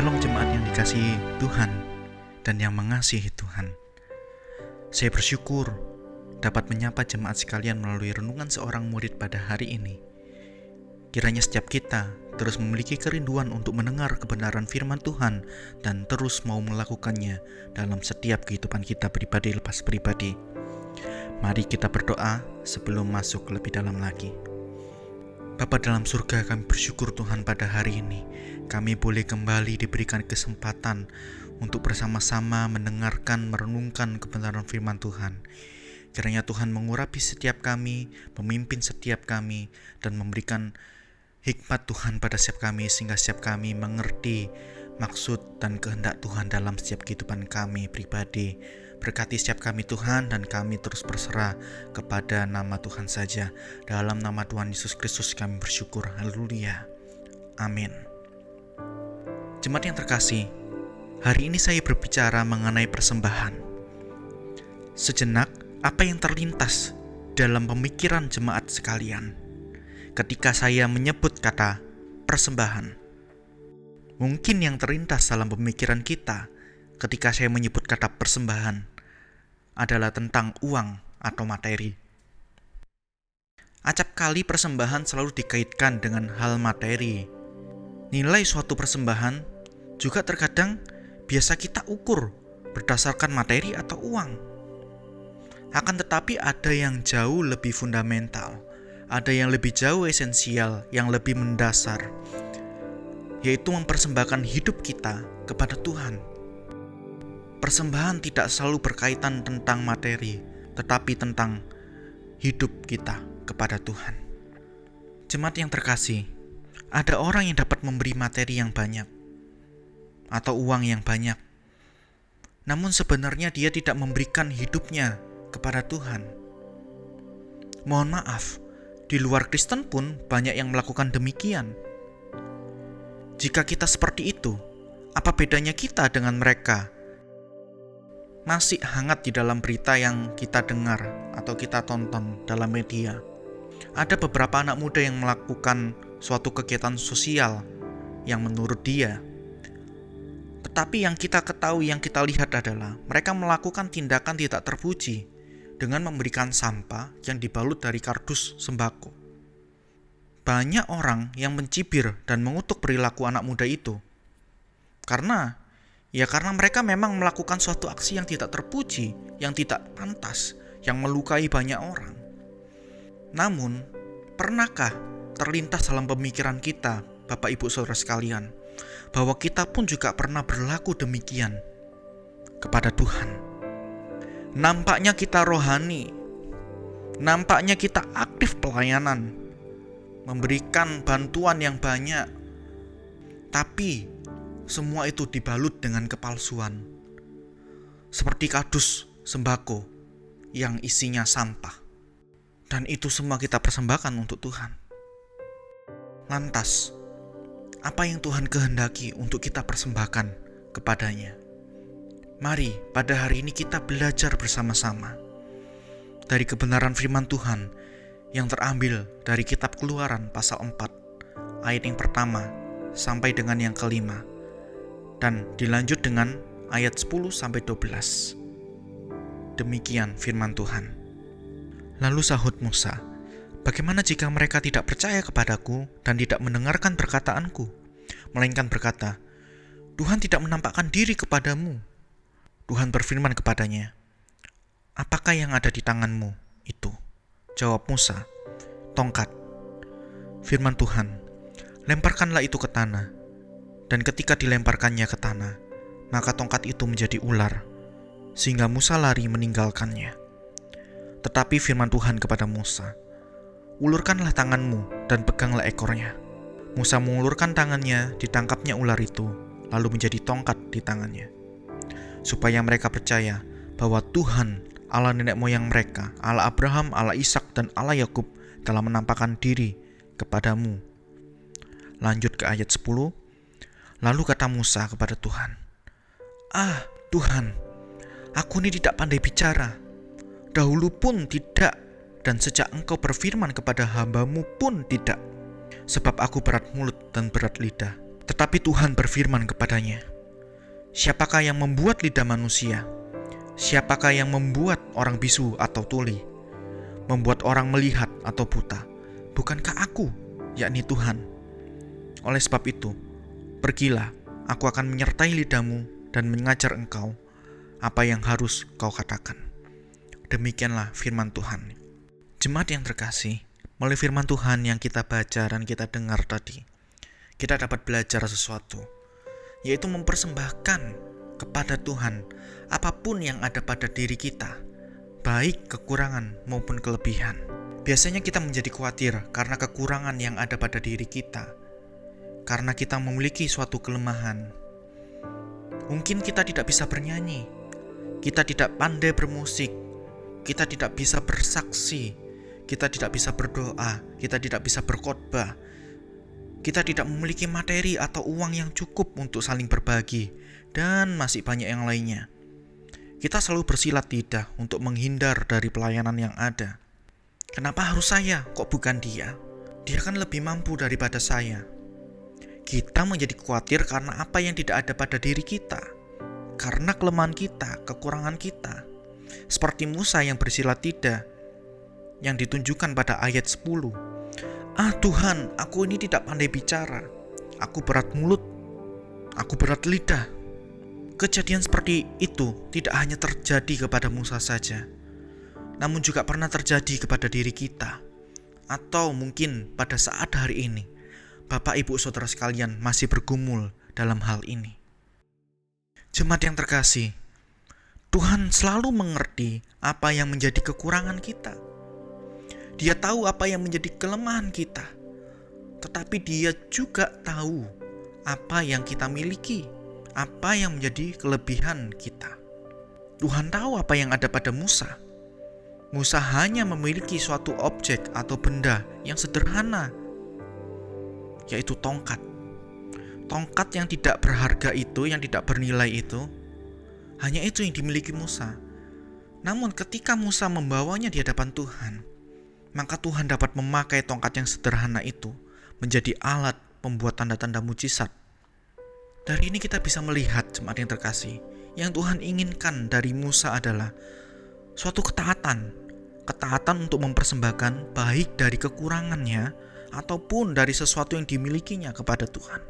Shalom jemaat yang dikasihi Tuhan dan yang mengasihi Tuhan. Saya bersyukur dapat menyapa jemaat sekalian melalui renungan seorang murid pada hari ini. Kiranya setiap kita terus memiliki kerinduan untuk mendengar kebenaran firman Tuhan dan terus mau melakukannya dalam setiap kehidupan kita pribadi lepas pribadi. Mari kita berdoa sebelum masuk lebih dalam lagi. Bapa dalam surga kami bersyukur Tuhan pada hari ini kami boleh kembali diberikan kesempatan untuk bersama-sama mendengarkan merenungkan kebenaran firman Tuhan. Kiranya Tuhan mengurapi setiap kami, memimpin setiap kami dan memberikan hikmat Tuhan pada setiap kami sehingga setiap kami mengerti maksud dan kehendak Tuhan dalam setiap kehidupan kami pribadi. Berkati setiap kami Tuhan dan kami terus berserah kepada nama Tuhan saja. Dalam nama Tuhan Yesus Kristus kami bersyukur. Haleluya. Amin. Jemaat yang terkasih, hari ini saya berbicara mengenai persembahan. Sejenak, apa yang terlintas dalam pemikiran jemaat sekalian ketika saya menyebut kata persembahan? Mungkin yang terlintas dalam pemikiran kita ketika saya menyebut kata persembahan adalah tentang uang atau materi. Acap kali persembahan selalu dikaitkan dengan hal materi. Nilai suatu persembahan juga terkadang biasa kita ukur berdasarkan materi atau uang. Akan tetapi ada yang jauh lebih fundamental, ada yang lebih jauh esensial, yang lebih mendasar, yaitu mempersembahkan hidup kita kepada Tuhan Persembahan tidak selalu berkaitan tentang materi, tetapi tentang hidup kita kepada Tuhan. Jemaat yang terkasih, ada orang yang dapat memberi materi yang banyak atau uang yang banyak, namun sebenarnya dia tidak memberikan hidupnya kepada Tuhan. Mohon maaf, di luar Kristen pun banyak yang melakukan demikian. Jika kita seperti itu, apa bedanya kita dengan mereka masih hangat di dalam berita yang kita dengar atau kita tonton dalam media. Ada beberapa anak muda yang melakukan suatu kegiatan sosial yang menurut dia. Tetapi yang kita ketahui, yang kita lihat adalah mereka melakukan tindakan tidak terpuji dengan memberikan sampah yang dibalut dari kardus sembako. Banyak orang yang mencibir dan mengutuk perilaku anak muda itu karena Ya karena mereka memang melakukan suatu aksi yang tidak terpuji, yang tidak pantas, yang melukai banyak orang. Namun, pernahkah terlintas dalam pemikiran kita, Bapak Ibu Saudara sekalian, bahwa kita pun juga pernah berlaku demikian kepada Tuhan? Nampaknya kita rohani, nampaknya kita aktif pelayanan, memberikan bantuan yang banyak, tapi semua itu dibalut dengan kepalsuan. Seperti kardus sembako yang isinya sampah. Dan itu semua kita persembahkan untuk Tuhan. Lantas, apa yang Tuhan kehendaki untuk kita persembahkan kepadanya? Mari pada hari ini kita belajar bersama-sama dari kebenaran firman Tuhan yang terambil dari kitab keluaran pasal 4 ayat yang pertama sampai dengan yang kelima dan dilanjut dengan ayat 10 sampai 12. Demikian firman Tuhan. Lalu sahut Musa, "Bagaimana jika mereka tidak percaya kepadaku dan tidak mendengarkan perkataanku, melainkan berkata, Tuhan tidak menampakkan diri kepadamu." Tuhan berfirman kepadanya, "Apakah yang ada di tanganmu itu?" Jawab Musa, "Tongkat." Firman Tuhan, "Lemparkanlah itu ke tanah." Dan ketika dilemparkannya ke tanah, maka tongkat itu menjadi ular, sehingga Musa lari meninggalkannya. Tetapi firman Tuhan kepada Musa, Ulurkanlah tanganmu dan peganglah ekornya. Musa mengulurkan tangannya, ditangkapnya ular itu, lalu menjadi tongkat di tangannya. Supaya mereka percaya bahwa Tuhan Allah nenek moyang mereka, Allah Abraham, Allah Ishak dan Allah Yakub telah menampakkan diri kepadamu. Lanjut ke ayat 10. Lalu kata Musa kepada Tuhan, "Ah, Tuhan, aku ini tidak pandai bicara. Dahulu pun tidak, dan sejak engkau berfirman kepada hambamu pun tidak. Sebab aku berat mulut dan berat lidah. Tetapi Tuhan berfirman kepadanya, Siapakah yang membuat lidah manusia? Siapakah yang membuat orang bisu atau tuli? Membuat orang melihat atau buta? Bukankah aku, yakni Tuhan? Oleh sebab itu, pergilah, aku akan menyertai lidahmu dan mengajar engkau apa yang harus kau katakan. Demikianlah firman Tuhan. Jemaat yang terkasih, melalui firman Tuhan yang kita baca dan kita dengar tadi, kita dapat belajar sesuatu, yaitu mempersembahkan kepada Tuhan apa pun yang ada pada diri kita, baik kekurangan maupun kelebihan. Biasanya kita menjadi khawatir karena kekurangan yang ada pada diri kita, karena kita memiliki suatu kelemahan. Mungkin kita tidak bisa bernyanyi, kita tidak pandai bermusik, kita tidak bisa bersaksi, kita tidak bisa berdoa, kita tidak bisa berkhotbah, kita tidak memiliki materi atau uang yang cukup untuk saling berbagi, dan masih banyak yang lainnya. Kita selalu bersilat lidah untuk menghindar dari pelayanan yang ada. Kenapa harus saya, kok bukan dia? Dia kan lebih mampu daripada saya. Kita menjadi khawatir karena apa yang tidak ada pada diri kita. Karena kelemahan kita, kekurangan kita. Seperti Musa yang bersilat lidah yang ditunjukkan pada ayat 10. Ah Tuhan, aku ini tidak pandai bicara. Aku berat mulut. Aku berat lidah. Kejadian seperti itu tidak hanya terjadi kepada Musa saja, namun juga pernah terjadi kepada diri kita, atau mungkin pada saat hari ini, Bapak, Ibu, saudara sekalian masih bergumul dalam hal ini. Jemaat yang terkasih, Tuhan selalu mengerti apa yang menjadi kekurangan kita. Dia tahu apa yang menjadi kelemahan kita, tetapi Dia juga tahu apa yang kita miliki apa yang menjadi kelebihan kita. Tuhan tahu apa yang ada pada Musa. Musa hanya memiliki suatu objek atau benda yang sederhana, yaitu tongkat. Tongkat yang tidak berharga itu, yang tidak bernilai itu, hanya itu yang dimiliki Musa. Namun, ketika Musa membawanya di hadapan Tuhan, maka Tuhan dapat memakai tongkat yang sederhana itu menjadi alat pembuat tanda-tanda mujizat dari ini kita bisa melihat jemaat yang terkasih, yang Tuhan inginkan dari Musa adalah suatu ketaatan, ketaatan untuk mempersembahkan baik dari kekurangannya ataupun dari sesuatu yang dimilikinya kepada Tuhan.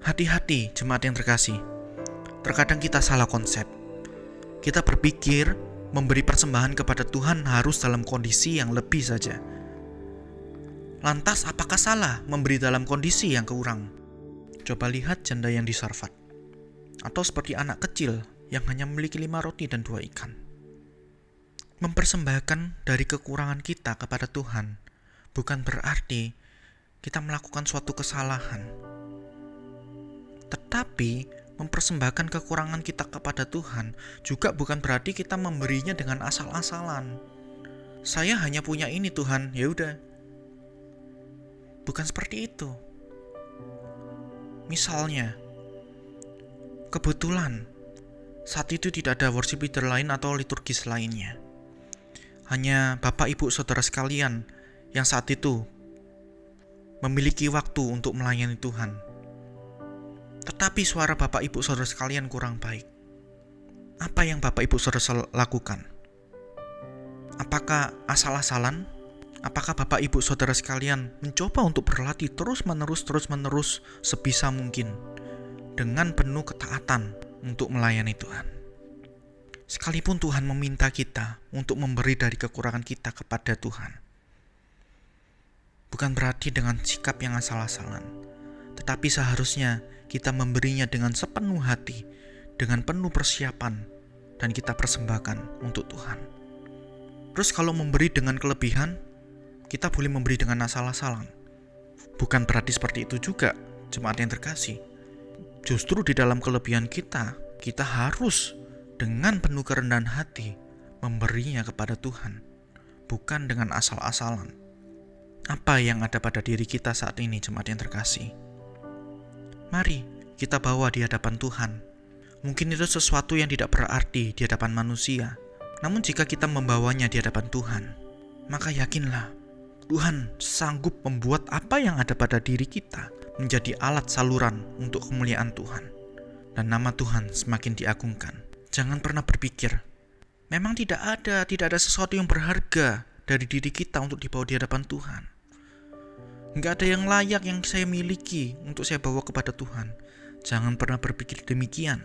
Hati-hati jemaat yang terkasih, terkadang kita salah konsep. Kita berpikir memberi persembahan kepada Tuhan harus dalam kondisi yang lebih saja. Lantas apakah salah memberi dalam kondisi yang kurang? Coba lihat janda yang di Sarfat. Atau seperti anak kecil yang hanya memiliki lima roti dan dua ikan. Mempersembahkan dari kekurangan kita kepada Tuhan bukan berarti kita melakukan suatu kesalahan. Tetapi mempersembahkan kekurangan kita kepada Tuhan juga bukan berarti kita memberinya dengan asal-asalan. Saya hanya punya ini Tuhan, ya udah. Bukan seperti itu. Misalnya, kebetulan saat itu tidak ada worship leader lain atau liturgis lainnya. Hanya Bapak Ibu Saudara sekalian yang saat itu memiliki waktu untuk melayani Tuhan. Tetapi suara Bapak Ibu Saudara sekalian kurang baik. Apa yang Bapak Ibu Saudara lakukan? Apakah asal-asalan Apakah Bapak Ibu Saudara sekalian mencoba untuk berlatih terus-menerus terus-menerus sebisa mungkin dengan penuh ketaatan untuk melayani Tuhan? Sekalipun Tuhan meminta kita untuk memberi dari kekurangan kita kepada Tuhan. Bukan berarti dengan sikap yang asal-asalan, tetapi seharusnya kita memberinya dengan sepenuh hati, dengan penuh persiapan, dan kita persembahkan untuk Tuhan. Terus kalau memberi dengan kelebihan, kita boleh memberi dengan asal-asalan. Bukan berarti seperti itu juga, jemaat yang terkasih. Justru di dalam kelebihan kita, kita harus dengan penuh kerendahan hati memberinya kepada Tuhan, bukan dengan asal-asalan. Apa yang ada pada diri kita saat ini, jemaat yang terkasih? Mari kita bawa di hadapan Tuhan. Mungkin itu sesuatu yang tidak berarti di hadapan manusia, namun jika kita membawanya di hadapan Tuhan, maka yakinlah Tuhan sanggup membuat apa yang ada pada diri kita menjadi alat saluran untuk kemuliaan Tuhan. Dan nama Tuhan semakin diagungkan. Jangan pernah berpikir, memang tidak ada, tidak ada sesuatu yang berharga dari diri kita untuk dibawa di hadapan Tuhan. Nggak ada yang layak yang saya miliki untuk saya bawa kepada Tuhan. Jangan pernah berpikir demikian.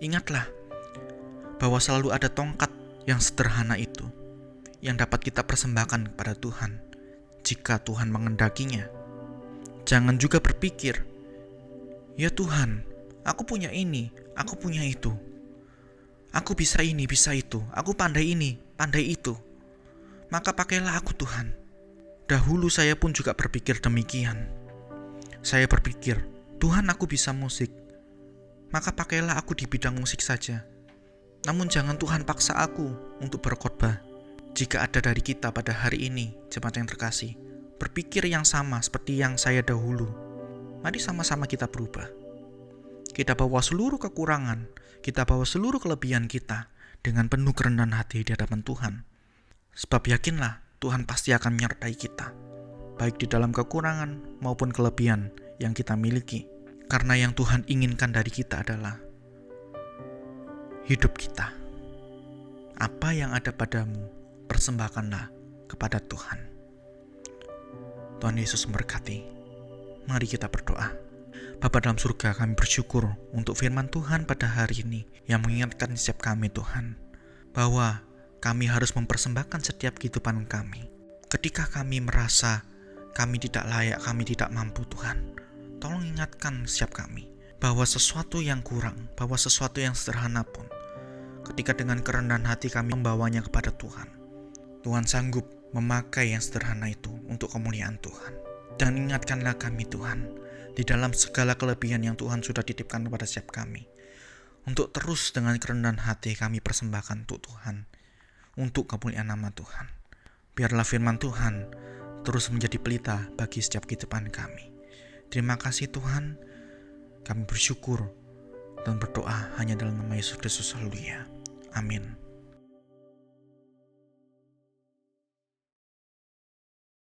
Ingatlah bahwa selalu ada tongkat yang sederhana itu yang dapat kita persembahkan kepada Tuhan jika Tuhan mengendakinya. Jangan juga berpikir, "Ya Tuhan, aku punya ini, aku punya itu. Aku bisa ini, bisa itu. Aku pandai ini, pandai itu." Maka pakailah aku Tuhan. Dahulu saya pun juga berpikir demikian. Saya berpikir, Tuhan aku bisa musik. Maka pakailah aku di bidang musik saja. Namun jangan Tuhan paksa aku untuk berkhotbah. Jika ada dari kita pada hari ini, jemaat yang terkasih, berpikir yang sama seperti yang saya dahulu, mari sama-sama kita berubah. Kita bawa seluruh kekurangan, kita bawa seluruh kelebihan kita dengan penuh kerendahan hati di hadapan Tuhan. Sebab yakinlah Tuhan pasti akan menyertai kita, baik di dalam kekurangan maupun kelebihan yang kita miliki. Karena yang Tuhan inginkan dari kita adalah hidup kita. Apa yang ada padamu, persembahkanlah kepada Tuhan. Tuhan Yesus memberkati. Mari kita berdoa. Bapa dalam surga kami bersyukur untuk firman Tuhan pada hari ini yang mengingatkan setiap kami Tuhan bahwa kami harus mempersembahkan setiap kehidupan kami. Ketika kami merasa kami tidak layak, kami tidak mampu Tuhan, tolong ingatkan setiap kami bahwa sesuatu yang kurang, bahwa sesuatu yang sederhana pun ketika dengan kerendahan hati kami membawanya kepada Tuhan. Tuhan sanggup memakai yang sederhana itu untuk kemuliaan Tuhan. Dan ingatkanlah kami Tuhan, di dalam segala kelebihan yang Tuhan sudah titipkan kepada setiap kami. Untuk terus dengan kerendahan hati kami persembahkan untuk Tuhan, untuk kemuliaan nama Tuhan. Biarlah firman Tuhan terus menjadi pelita bagi setiap kehidupan kami. Terima kasih Tuhan, kami bersyukur dan berdoa hanya dalam nama Yesus Kristus. Haleluya. Amin.